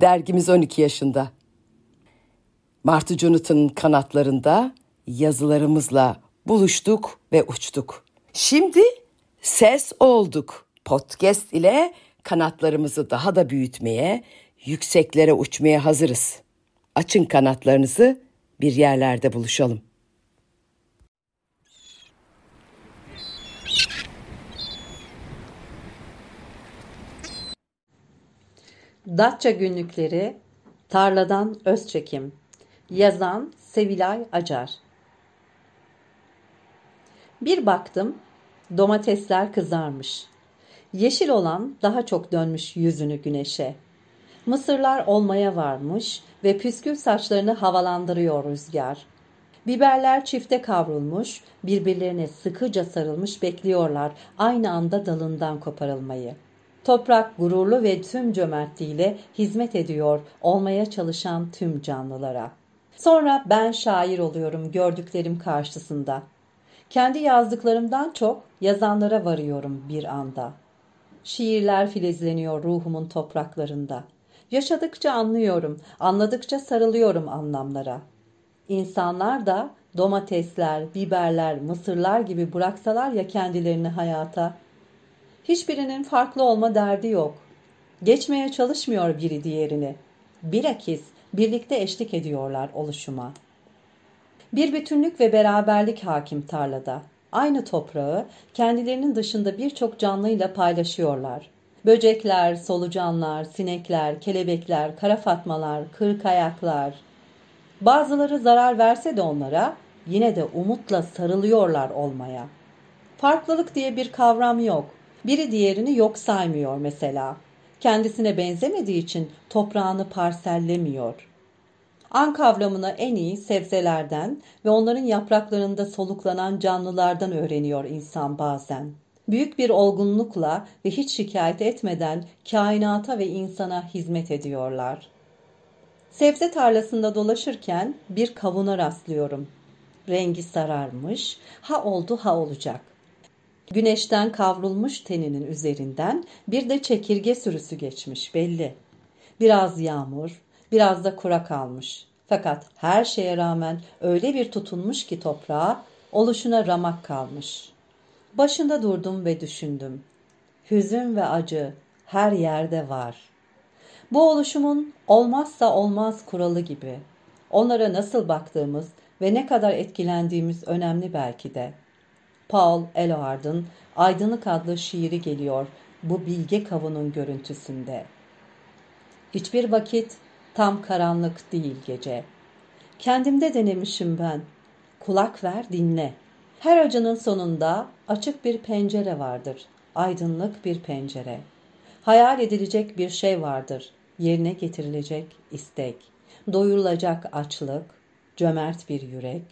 Dergimiz 12 yaşında. Martı Jonathan'ın kanatlarında yazılarımızla buluştuk ve uçtuk. Şimdi ses olduk. Podcast ile kanatlarımızı daha da büyütmeye, yükseklere uçmaya hazırız. Açın kanatlarınızı, bir yerlerde buluşalım. Datça Günlükleri Tarladan Öz Çekim Yazan Sevilay Acar Bir baktım domatesler kızarmış. Yeşil olan daha çok dönmüş yüzünü güneşe. Mısırlar olmaya varmış ve püskül saçlarını havalandırıyor rüzgar. Biberler çifte kavrulmuş, birbirlerine sıkıca sarılmış bekliyorlar aynı anda dalından koparılmayı.'' Toprak gururlu ve tüm cömertliğiyle hizmet ediyor olmaya çalışan tüm canlılara. Sonra ben şair oluyorum gördüklerim karşısında. Kendi yazdıklarımdan çok yazanlara varıyorum bir anda. Şiirler filizleniyor ruhumun topraklarında. Yaşadıkça anlıyorum, anladıkça sarılıyorum anlamlara. İnsanlar da domatesler, biberler, mısırlar gibi bıraksalar ya kendilerini hayata, Hiçbirinin farklı olma derdi yok. Geçmeye çalışmıyor biri diğerini. Bilakis birlikte eşlik ediyorlar oluşuma. Bir bütünlük ve beraberlik hakim tarlada. Aynı toprağı kendilerinin dışında birçok canlıyla paylaşıyorlar. Böcekler, solucanlar, sinekler, kelebekler, kara fatmalar, kırk ayaklar. Bazıları zarar verse de onlara yine de umutla sarılıyorlar olmaya. Farklılık diye bir kavram yok. Biri diğerini yok saymıyor mesela. Kendisine benzemediği için toprağını parsellemiyor. An kavramını en iyi sebzelerden ve onların yapraklarında soluklanan canlılardan öğreniyor insan bazen. Büyük bir olgunlukla ve hiç şikayet etmeden kainata ve insana hizmet ediyorlar. Sebze tarlasında dolaşırken bir kavuna rastlıyorum. Rengi sararmış, ha oldu ha olacak. Güneşten kavrulmuş teninin üzerinden bir de çekirge sürüsü geçmiş belli. Biraz yağmur, biraz da kura kalmış. Fakat her şeye rağmen öyle bir tutunmuş ki toprağa, oluşuna ramak kalmış. Başında durdum ve düşündüm. Hüzün ve acı her yerde var. Bu oluşumun olmazsa olmaz kuralı gibi. Onlara nasıl baktığımız ve ne kadar etkilendiğimiz önemli belki de.'' Paul Eluard'ın Aydınlık adlı şiiri geliyor bu bilge kavunun görüntüsünde. Hiçbir vakit tam karanlık değil gece. Kendimde denemişim ben. Kulak ver dinle. Her acının sonunda açık bir pencere vardır. Aydınlık bir pencere. Hayal edilecek bir şey vardır. Yerine getirilecek istek. Doyurulacak açlık. Cömert bir yürek.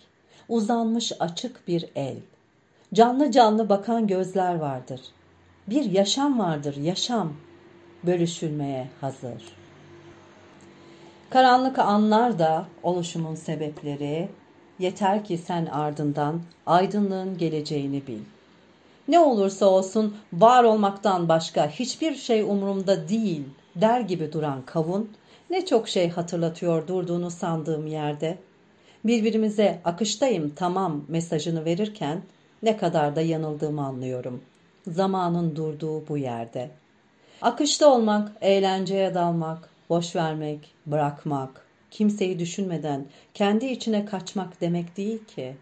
Uzanmış açık bir el canlı canlı bakan gözler vardır. Bir yaşam vardır, yaşam bölüşülmeye hazır. Karanlık anlar da oluşumun sebepleri, yeter ki sen ardından aydınlığın geleceğini bil. Ne olursa olsun var olmaktan başka hiçbir şey umurumda değil der gibi duran kavun, ne çok şey hatırlatıyor durduğunu sandığım yerde. Birbirimize akıştayım tamam mesajını verirken ne kadar da yanıldığımı anlıyorum. Zamanın durduğu bu yerde. Akışta olmak, eğlenceye dalmak, boş vermek, bırakmak, kimseyi düşünmeden kendi içine kaçmak demek değil ki.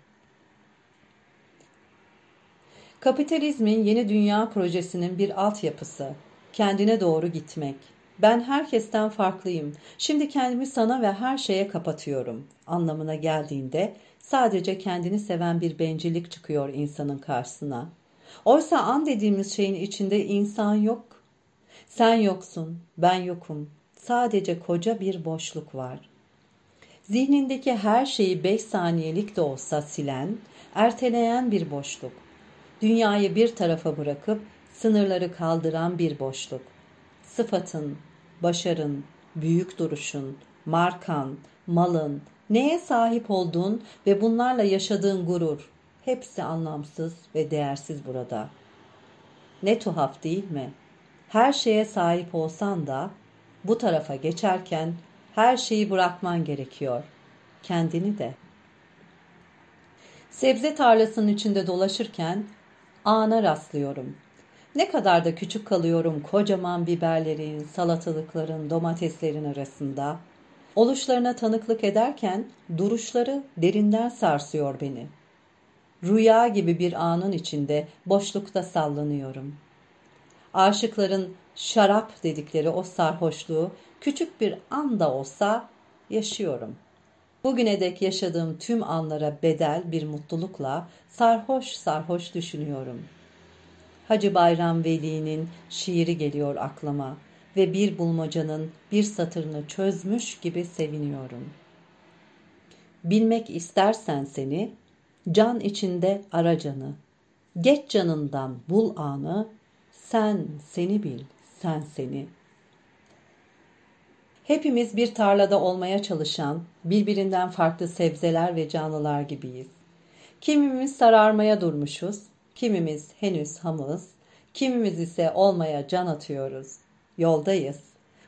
Kapitalizmin yeni dünya projesinin bir altyapısı, kendine doğru gitmek. Ben herkesten farklıyım. Şimdi kendimi sana ve her şeye kapatıyorum anlamına geldiğinde Sadece kendini seven bir bencillik çıkıyor insanın karşısına. Oysa an dediğimiz şeyin içinde insan yok. Sen yoksun, ben yokum. Sadece koca bir boşluk var. Zihnindeki her şeyi beş saniyelik de olsa silen, erteleyen bir boşluk. Dünyayı bir tarafa bırakıp sınırları kaldıran bir boşluk. Sıfatın, başarın, büyük duruşun, markan, malın, Neye sahip olduğun ve bunlarla yaşadığın gurur hepsi anlamsız ve değersiz burada. Ne tuhaf değil mi? Her şeye sahip olsan da bu tarafa geçerken her şeyi bırakman gerekiyor. Kendini de. Sebze tarlasının içinde dolaşırken ana rastlıyorum. Ne kadar da küçük kalıyorum kocaman biberlerin, salatalıkların, domateslerin arasında. Oluşlarına tanıklık ederken duruşları derinden sarsıyor beni. Rüya gibi bir anın içinde boşlukta sallanıyorum. Aşıkların şarap dedikleri o sarhoşluğu küçük bir anda olsa yaşıyorum. Bugüne dek yaşadığım tüm anlara bedel bir mutlulukla sarhoş sarhoş düşünüyorum. Hacı Bayram Veli'nin şiiri geliyor aklıma ve bir bulmacanın bir satırını çözmüş gibi seviniyorum. Bilmek istersen seni, can içinde ara canı. Geç canından bul anı, sen seni bil, sen seni. Hepimiz bir tarlada olmaya çalışan, birbirinden farklı sebzeler ve canlılar gibiyiz. Kimimiz sararmaya durmuşuz, kimimiz henüz hamız, kimimiz ise olmaya can atıyoruz. Yoldayız.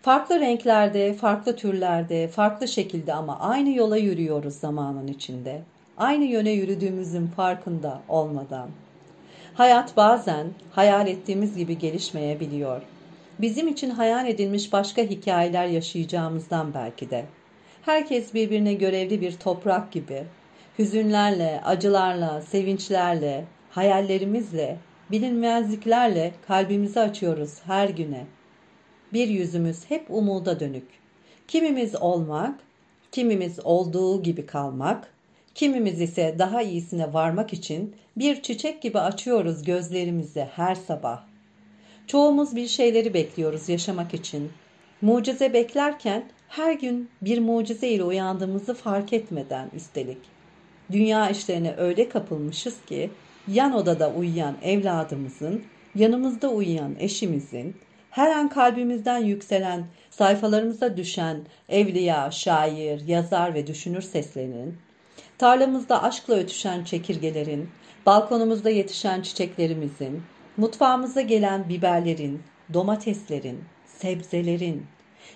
Farklı renklerde, farklı türlerde, farklı şekilde ama aynı yola yürüyoruz zamanın içinde. Aynı yöne yürüdüğümüzün farkında olmadan. Hayat bazen hayal ettiğimiz gibi gelişmeyebiliyor. Bizim için hayal edilmiş başka hikayeler yaşayacağımızdan belki de. Herkes birbirine görevli bir toprak gibi. Hüzünlerle, acılarla, sevinçlerle, hayallerimizle, bilinmezliklerle kalbimizi açıyoruz her güne. Bir yüzümüz hep umuda dönük. Kimimiz olmak, kimimiz olduğu gibi kalmak, kimimiz ise daha iyisine varmak için bir çiçek gibi açıyoruz gözlerimizi her sabah. Çoğumuz bir şeyleri bekliyoruz yaşamak için. Mucize beklerken her gün bir mucize ile uyandığımızı fark etmeden üstelik. Dünya işlerine öyle kapılmışız ki yan odada uyuyan evladımızın, yanımızda uyuyan eşimizin, her an kalbimizden yükselen, sayfalarımıza düşen evliya, şair, yazar ve düşünür seslerinin, tarlamızda aşkla ötüşen çekirgelerin, balkonumuzda yetişen çiçeklerimizin, mutfağımıza gelen biberlerin, domateslerin, sebzelerin,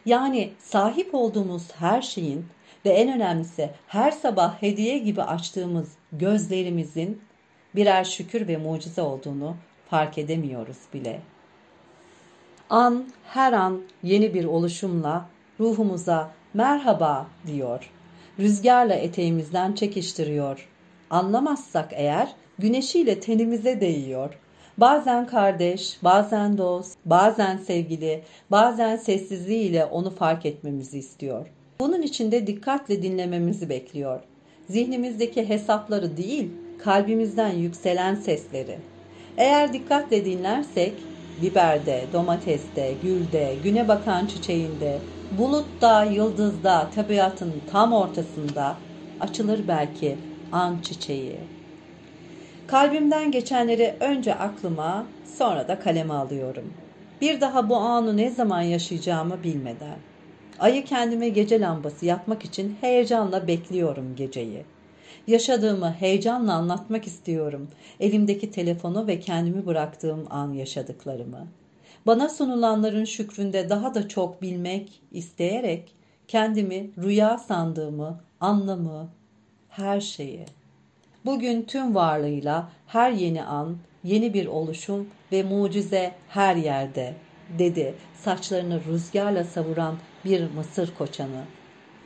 yani sahip olduğumuz her şeyin ve en önemlisi her sabah hediye gibi açtığımız gözlerimizin birer şükür ve mucize olduğunu fark edemiyoruz bile. An her an yeni bir oluşumla ruhumuza merhaba diyor. Rüzgarla eteğimizden çekiştiriyor. Anlamazsak eğer güneşiyle tenimize değiyor. Bazen kardeş, bazen dost, bazen sevgili, bazen sessizliğiyle onu fark etmemizi istiyor. Bunun için de dikkatle dinlememizi bekliyor. Zihnimizdeki hesapları değil, kalbimizden yükselen sesleri. Eğer dikkatle dinlersek biberde, domateste, gülde, güne bakan çiçeğinde, bulutta, yıldızda, tabiatın tam ortasında açılır belki an çiçeği. Kalbimden geçenleri önce aklıma, sonra da kaleme alıyorum. Bir daha bu anı ne zaman yaşayacağımı bilmeden. Ayı kendime gece lambası yapmak için heyecanla bekliyorum geceyi. Yaşadığımı heyecanla anlatmak istiyorum. Elimdeki telefonu ve kendimi bıraktığım an yaşadıklarımı. Bana sunulanların şükründe daha da çok bilmek isteyerek kendimi rüya sandığımı, anlamı, her şeyi. Bugün tüm varlığıyla her yeni an, yeni bir oluşum ve mucize her yerde, dedi saçlarını rüzgarla savuran bir mısır koçanı.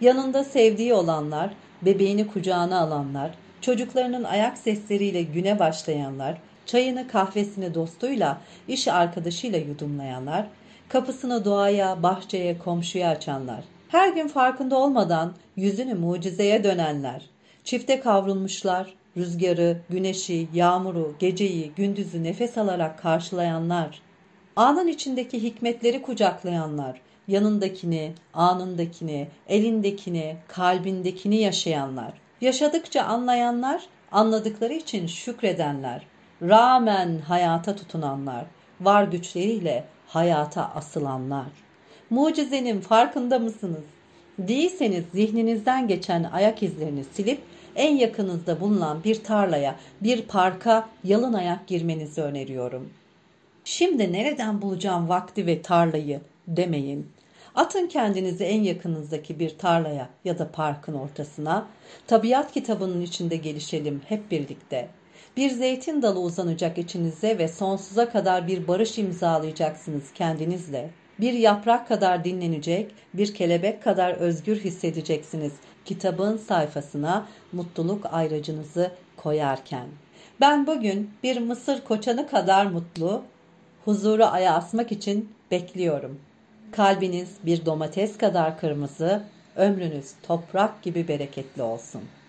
Yanında sevdiği olanlar, bebeğini kucağına alanlar, çocuklarının ayak sesleriyle güne başlayanlar, çayını kahvesini dostuyla, iş arkadaşıyla yudumlayanlar, kapısını doğaya, bahçeye, komşuya açanlar, her gün farkında olmadan yüzünü mucizeye dönenler, çifte kavrulmuşlar, rüzgarı, güneşi, yağmuru, geceyi, gündüzü nefes alarak karşılayanlar, anın içindeki hikmetleri kucaklayanlar, yanındakini, anındakini, elindekini, kalbindekini yaşayanlar, yaşadıkça anlayanlar, anladıkları için şükredenler, rağmen hayata tutunanlar, var güçleriyle hayata asılanlar. Mucizenin farkında mısınız? Değilseniz zihninizden geçen ayak izlerini silip en yakınızda bulunan bir tarlaya, bir parka yalın ayak girmenizi öneriyorum. Şimdi nereden bulacağım vakti ve tarlayı demeyin. Atın kendinizi en yakınınızdaki bir tarlaya ya da parkın ortasına. Tabiat kitabının içinde gelişelim hep birlikte. Bir zeytin dalı uzanacak içinize ve sonsuza kadar bir barış imzalayacaksınız kendinizle. Bir yaprak kadar dinlenecek, bir kelebek kadar özgür hissedeceksiniz kitabın sayfasına mutluluk ayracınızı koyarken. Ben bugün bir mısır koçanı kadar mutlu, huzuru aya asmak için bekliyorum. Kalbiniz bir domates kadar kırmızı, ömrünüz toprak gibi bereketli olsun.''